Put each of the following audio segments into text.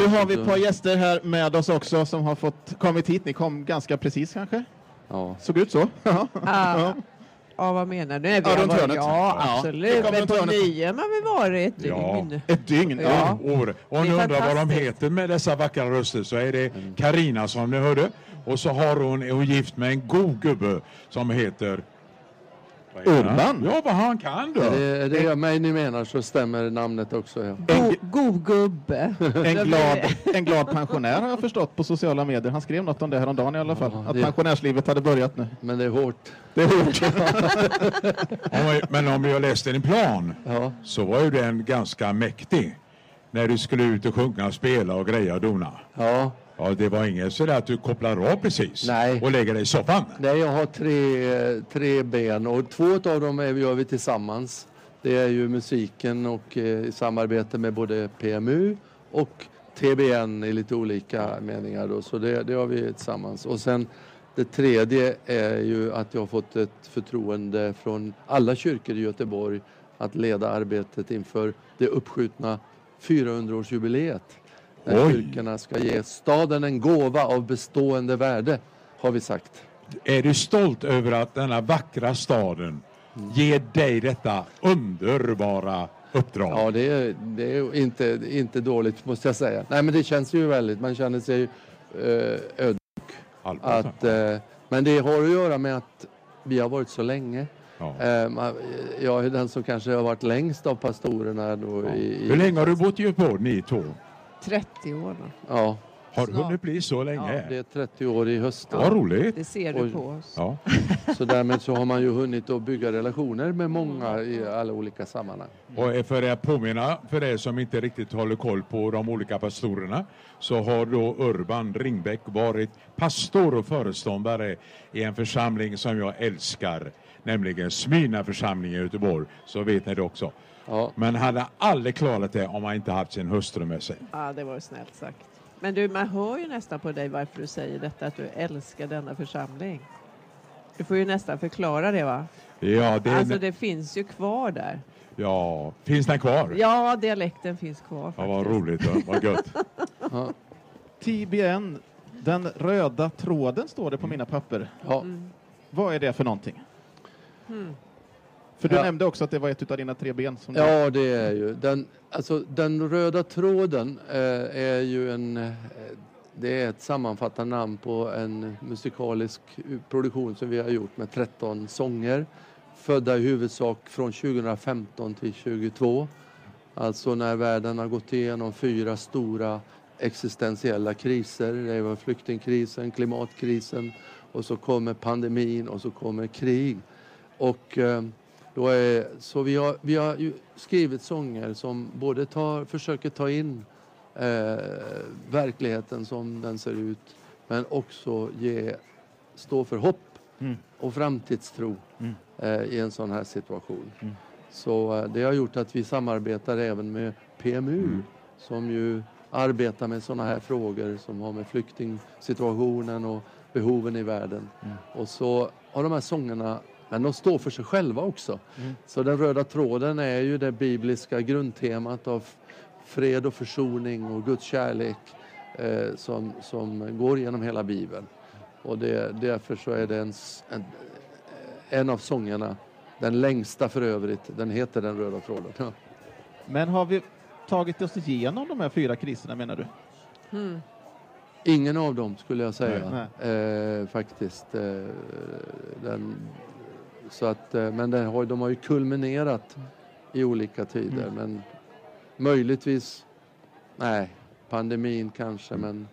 Nu har vi ett par gäster här med oss också som har fått kommit hit. Ni kom ganska precis kanske? Ja. Såg ut så? Ja. Ah, ja, vad menar du? Nej, vi Ja, runt varit, hörnet. ja, Ja, absolut. kom Men på. Nyhem har vi varit ett Ja. dygn. Ett dygn? Ja. år. Och Det ni undrar vad de heter med dessa vackra röster så är det Karina som ni hörde. Och så har hon, är hon gift med en god gubbe som heter? Urban? Ja, vad han kan då. Är det, är det mig ni menar så stämmer namnet också. Ja. God, god gubbe. En glad, en glad pensionär har jag förstått på sociala medier. Han skrev något om det häromdagen i alla fall. Ja, att det- pensionärslivet hade börjat nu. Men det är hårt. Det är hårt. Om- Men om jag läste din plan Ja. så var ju den ganska mäktig. När du skulle ut och sjunga och spela och greja och dona. Ja. Ja, det var inget sådär att du kopplar av precis Nej. och lägger dig i soffan. Nej, jag har tre, eh, tre ben och två av dem är, gör vi tillsammans. Det är ju musiken och eh, i samarbete med både PMU och TBN i lite olika meningar. Då, så det, det har vi tillsammans. Och sen det tredje är ju att jag har fått ett förtroende från alla kyrkor i Göteborg att leda arbetet inför det uppskjutna 400-årsjubileet. När Oj. kyrkorna ska ge staden en gåva av bestående värde, har vi sagt. Är du stolt över att denna vackra staden ger dig detta underbara uppdrag? Ja, det är, det är inte, inte dåligt måste jag säga. Nej, men det känns ju väldigt, man känner sig eh, ödmjuk. Att, eh, men det har att göra med att vi har varit så länge. ja. Eh, jag är den som kanske har varit längst av pastorerna då Ja. i, Hur i länge har du bott i Göteborg, ni två? 30 år då. Ja, Har det hunnit bli så länge? det är 30 år i höst. Vad roligt. Det ser du på oss. Ja. Så därmed så har man ju hunnit att bygga relationer med många i alla olika sammanhang. Och för att påminna för er som inte riktigt håller koll på de olika pastorerna så har då Urban Ringbäck varit pastor och föreståndare i en församling som jag älskar, nämligen Smyrna församling i Göteborg. Så vet ni det också. Ja, Men han hade aldrig klarat det om han inte haft sin hustru med sig. Ja, det var snällt sagt. Men du, man hör ju nästan på dig varför du säger detta, att du älskar denna församling. Du får ju nästan förklara det va? Ja, det, Alltså det finns ju kvar där. ja. finns den kvar? Ja, dialekten finns kvar Ja, vad roligt, va? vad gött. ja, TBN, den röda tråden står det på mina papper. ja. Mm. Vad är det för någonting? Mm. För du Ja. nämnde också att det var ett av dina tre ben. Som. Ja, det är ju. Den, alltså, den röda tråden eh, är ju en... Eh, det är ett sammanfattande namn på en musikalisk produktion som vi har gjort med 13 sånger. Födda i huvudsak från 2015 till 2022. Alltså när världen har gått igenom fyra stora existentiella kriser. Det var flyktingkrisen, klimatkrisen och så kommer pandemin och så kommer krig. Och eh, då är, så vi har, vi har skrivit sånger som både tar, försöker ta in eh, verkligheten som den ser ut men också ge, stå för hopp Mm. och framtidstro Mm. eh, i en sån här situation. Mm. Så eh, det har gjort att vi samarbetar även med PMU Mm. som ju arbetar med såna här frågor som har med flyktingsituationen och behoven i världen. Mm. Och så har de här sångerna, men de står för sig själva också. Mm. Så den röda tråden är ju det bibliska grundtemat av fred och försoning och Guds kärlek eh, som, som går genom hela Bibeln. Och det, därför så är det en, en, en av sångerna, den längsta för övrigt, den heter Den röda tråden. Ja. Men har vi tagit oss igenom de här fyra kriserna menar du? Mm. Ingen av dem skulle jag säga Nej, Eh, faktiskt. Eh, den, så att, eh, men det har, de har ju kulminerat i olika tider. Mm. Men möjligtvis, nej, pandemin kanske, men,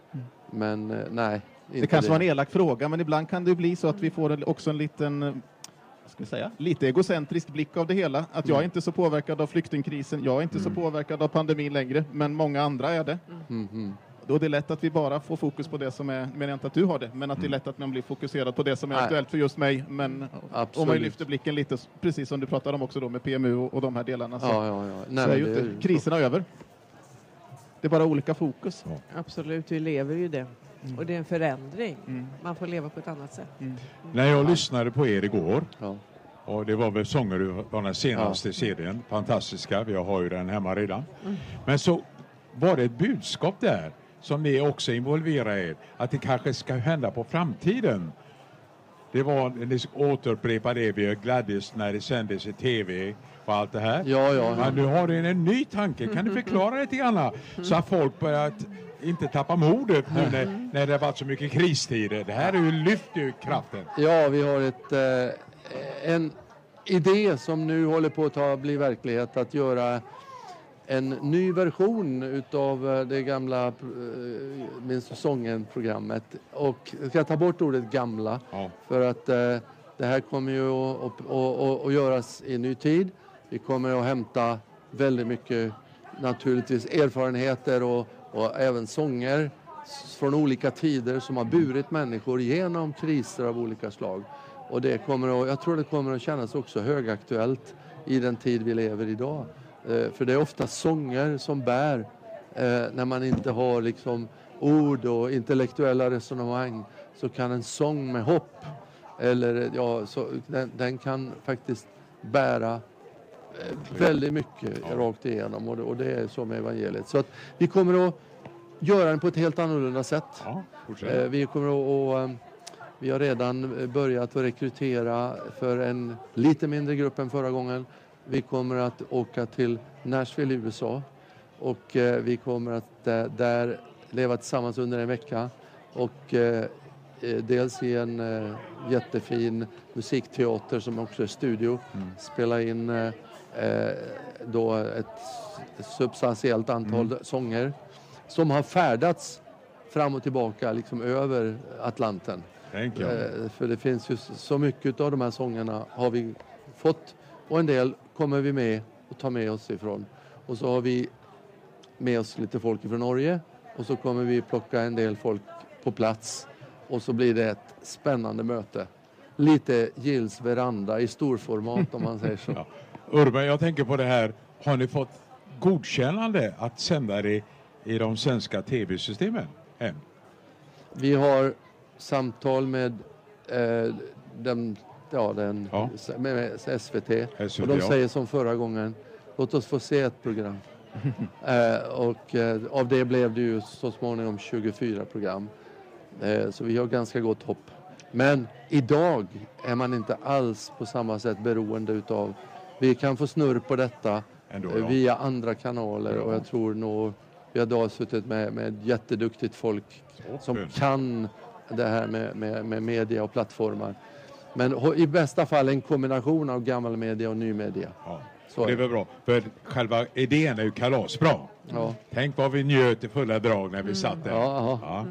men eh, nej. Det kanske var en elak fråga, men ibland kan det bli så att vi får också en liten eh, ska vi säga, lite egocentrisk blick av det hela. Att jag är inte så påverkad av flyktingkrisen, jag är inte så påverkad av pandemin längre, men många andra är det. Mm, mm. Då är det lätt att vi bara får fokus på det som är, menar jag inte att du har det, men att det är lätt att man blir fokuserad på det som är Nej. aktuellt för just mig. Men om man Absolut. lyfter blicken lite, precis som du pratade om också då med PMU och, och de här delarna, så, Ja, ja, ja. Nej, så är ju inte är- kriserna över. Det är bara olika fokus. Absolut, vi lever ju det. Och det är en förändring. Mm. Man får leva på ett annat sätt. När jag lyssnade på er igår Ja. Och det var väl sånger ur den senaste serien. Fantastiska. Jag har ju den hemma redan. Men så var det ett budskap där som ni också involverar er? Att det kanske ska hända på framtiden? Det var, ni återupprepar det, vi gladdes när det sändes i tv och allt det här. Ja, ja. Men nu har ni en ny tanke, kan du förklara lite grann? Så att folk börjar inte tappa modet nu när, när det har varit så mycket kristider. Det här är ju lyfter ju kraften. Ja, vi har ett, eh, en idé som nu håller på att ta, bli verklighet att göra en ny version utav eh, det gamla eh, Minns du sången-programmet. Och jag ska ta bort ordet gamla Ja. för att eh, det här kommer ju att, att, att, göras i ny tid. Vi kommer att hämta väldigt mycket naturligtvis erfarenheter och, och även sånger från olika tider som har burit människor genom kriser av olika slag. Och det kommer att, jag tror det kommer att kännas också högaktuellt i den tid vi lever idag. Eh, För det är ofta sånger som bär eh, när man inte har liksom ord och intellektuella resonemang så kan en sång med hopp eller ja, så, den, den kan faktiskt bära eh, väldigt mycket rakt igenom och det, och det är så med evangeliet. Så att vi kommer att göra den på ett helt annorlunda sätt. Ja, Vi kommer att, och, vi har redan börjat att rekrytera för en lite mindre grupp än förra gången. Vi kommer att åka till Nashville i USA och eh, vi kommer att eh, där leva tillsammans under en vecka och eh, eh, dels i en eh, jättefin musikteater som också är studio. Spela in eh, då ett substantiellt antal sånger som har färdats fram och tillbaka liksom över Atlanten. För det finns ju så mycket av de här sångerna har vi fått och en del kommer vi med och tar med oss ifrån. Och så har vi med oss lite folk från Norge och så kommer vi plocka en del folk på plats och så blir det ett spännande möte. Lite Gills veranda i storformat om man säger så. Ja. Urban, jag tänker på det här. Har ni fått godkännande att sända det i de svenska tv-systemen? Än? Vi har samtal med eh, den, ja, den, Ja. med, med SVT, SVT, och de ja. säger som förra gången, låt oss få se ett program. eh, och eh, av det blev det ju så småningom 24 program. Eh, så vi har ganska gott hopp. Men idag är man inte alls på samma sätt beroende utav, vi kan få snurr på detta Ändå, eh, ja. via andra kanaler och jag tror nog vi har idag suttit med, med jätteduktigt folk som Toppen. kan det här med, med, med media och plattformar. Men i bästa fall en kombination av gammal media och ny media. Ja. Så det är väl bra, för själva idén är ju kalasbra. Ja. Tänk vad vi njöt i fulla drag när vi satt där. Ja, ja. Ja.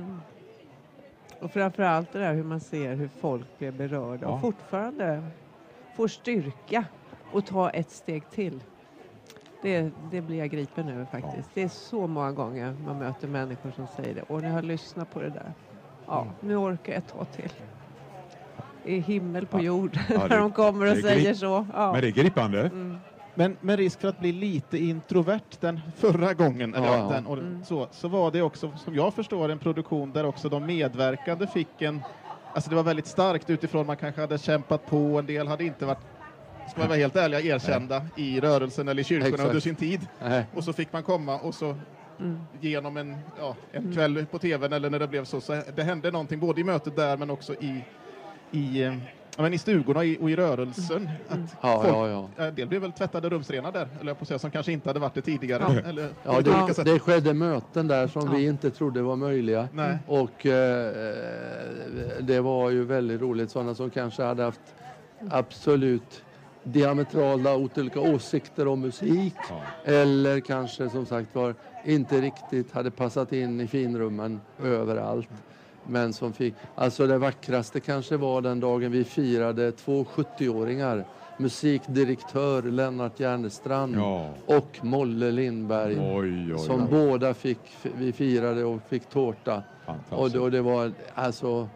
Och framförallt det där hur man ser hur folk blir berörda Ja. och fortfarande får styrka och ta ett steg till. Det, det blir jag gripen över faktiskt. Det är så många gånger man möter människor som säger det. Och när jag lyssnar på det där. Ja, Mm. nu orkar jag ett tag till. Är himmel på jord Ja, när det- de kommer och säger så. Ja. Men det är gripande. Men med risk för att bli lite introvert den förra gången, eller Ja, den, och Mm. så, så var det också, som jag förstår, en produktion där också de medverkande fick en... Alltså det var väldigt starkt utifrån man kanske hade kämpat på, en del hade inte varit, ska man vara helt ärliga, erkända i rörelsen eller i kyrkorna Exakt. under sin tid. Nej. Och så fick man komma och så Mm. genom en, ja, en kväll på tvn eller när det blev så, så det hände någonting både i mötet där men också i, i, eh, ja, men i stugorna och i, och i rörelsen. Att Ja, folk, ja, ja. En del blev väl tvättade rumsrena där, eller jag på säga, som kanske inte hade varit det tidigare. Ja. Eller, Ja, det, det skedde möten där som Ja. vi inte trodde var möjliga. Nej. Och eh, det var ju väldigt roligt. Sådana som kanske hade haft absolut diametrala olika åsikter om musik. Ja. Eller kanske som sagt var inte riktigt hade passat in i finrummen överallt. Men som fick, alltså det vackraste kanske var den dagen vi firade två 70-åringar. Musikdirektör Lennart Järnestrand Ja. och Molle Lindberg. Oj, oj, Som oj. båda fick, vi firade och fick tårta. Och det, och det var alltså,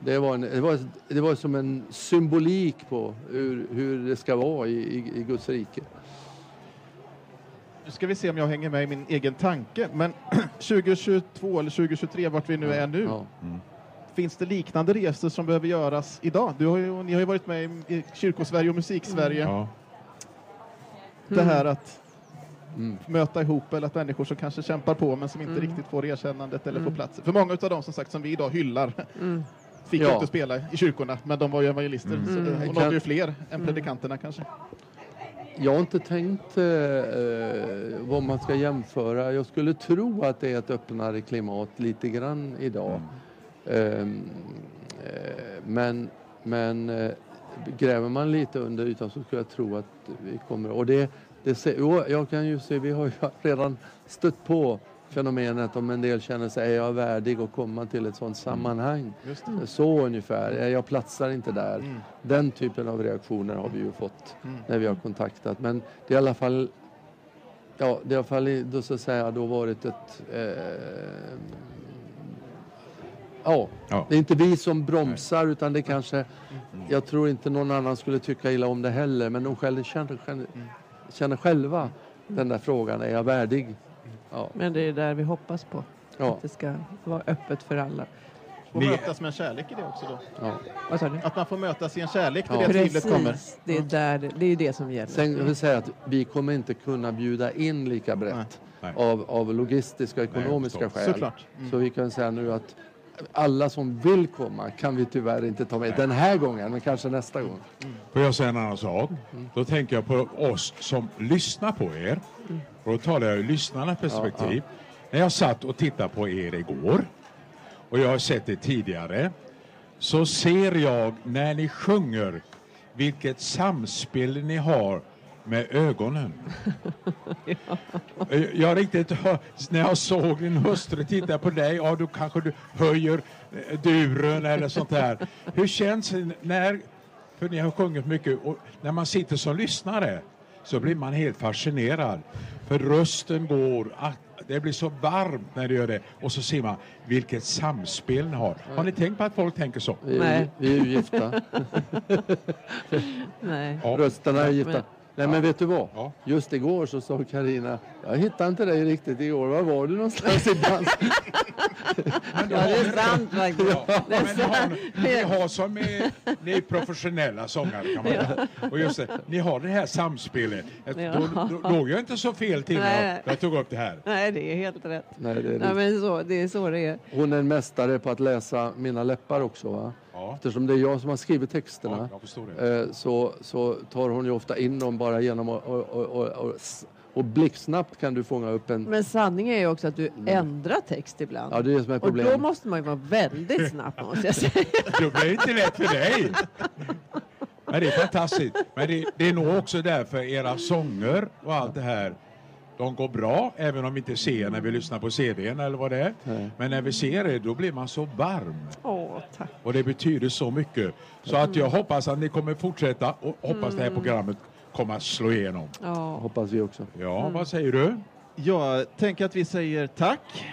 det var, en, det, var, det var som en symbolik på hur, hur det ska vara i, i, i Guds rike. Nu ska vi se om jag hänger med i min egen tanke, men 2022 eller 2023, vart vi nu är nu, Ja. finns det liknande resor som behöver göras idag? Du har ju, ni har ju varit med i, Kyrkosverige och Musiksverige. Ja. Det här att Mm. möta ihop eller att människor som kanske kämpar på men som inte Mm. riktigt får erkännandet eller Mm. får plats. För många av dem som sagt som vi idag hyllar Mm. fick Ja. inte spela i kyrkorna, men de var ju evangelister Mm. så Mm. och nådde ju fler än Mm. predikanterna kanske. Jag har inte tänkt eh, eh, vad man ska jämföra. Jag skulle tro att det är ett öppnare klimat lite grann idag. Ehm, eh, men men eh, gräver man lite under ytan så skulle jag tro att vi kommer... Och det, det se, jo, jag kan ju se, vi har ju redan stött på fenomenet om en del känner sig, är jag värdig att komma till ett sådant sammanhang? Just Så ungefär, "Är jag platsar inte där. Mm. Den typen av reaktioner har vi ju fått Mm. när vi har kontaktat. Men det är i alla fall, ja, det har i alla fall i- då så att säga då varit ett, eh, ja, Ja. det är inte vi som bromsar utan det kanske, jag tror inte någon annan skulle tycka illa om det heller, men de själva känner, känner, känner själva den där frågan, är jag värdig? Ja, Men det är där vi hoppas på. ja, Att det ska vara öppet för alla. Och Ni- mötas med en kärlek i det också då. ja. Vad sa du? Att man får mötas i en kärlek när Ja. det tvivlet kommer. Precis, det är, där, det är det som gäller. Sen vill jag säga att vi kommer inte kunna bjuda in lika brett Nej. av, av logistiska och Nej, ekonomiska förstår. skäl. Mm. Så vi kan säga nu att alla som vill komma kan vi tyvärr inte ta med den här gången, men kanske nästa gång. Får jag säga en annan sak? Då tänker jag på oss som lyssnar på er. Och då talar jag ur lyssnarnas perspektiv. När jag satt och tittade på er igår och jag har sett det tidigare så ser jag när ni sjunger vilket samspel ni har med ögonen. Jag riktigt hör, när jag såg din hustru titta på dig, ja då kanske du höjer eh, duren eller sånt där. Hur känns det när, för ni har sjungit mycket, och när man sitter som lyssnare så blir man helt fascinerad. För rösten går, att det blir så varmt när det gör det. Och så ser man vilket samspel ni har. Har ni tänkt på att folk tänker så? Vi Nej. vi är ju gifta. Nej. Ja. Rösterna är gifta. Nej men vet du vad? Ja. Just igår så sa Karina, jag hittade inte dig riktigt igår, var var du någonstans i dans? Men Ja, det är sant faktiskt. Ja, Det men ni har, ni har som är, ni är professionella sångare kan man säga. Och just det, ni har det här samspelet. Ja. Då, då låg jag inte så fel till när jag, tog upp det här. Nej, det är helt rätt. Nej, det är Nej, men så, det är så det är. Hon är en mästare på att läsa mina läppar också va? Ja, Eftersom det är jag som har skrivit texterna. ja det. eh, så, så tar hon ju ofta in dem bara genom att och, och, och, och, blixtsnabbt kan du fånga upp en... Men sanningen är ju också att du ändrar text ibland. Ja, det är det som är och då problemet. måste man ju vara väldigt snabb måste jag säga. Det blir inte lätt för dig. Men det är fantastiskt. Men det, det är nog också därför era sånger och allt det här de går bra, även om vi inte ser när vi lyssnar på CDn eller vad det är. Nej. Men när vi ser det, då blir man så varm. Tack. Och det betyder så mycket. Så att jag hoppas att ni kommer fortsätta och hoppas det här programmet kommer att slå igenom. Ja. Hoppas vi också. Ja, vad säger du? Jag tänker att vi säger tack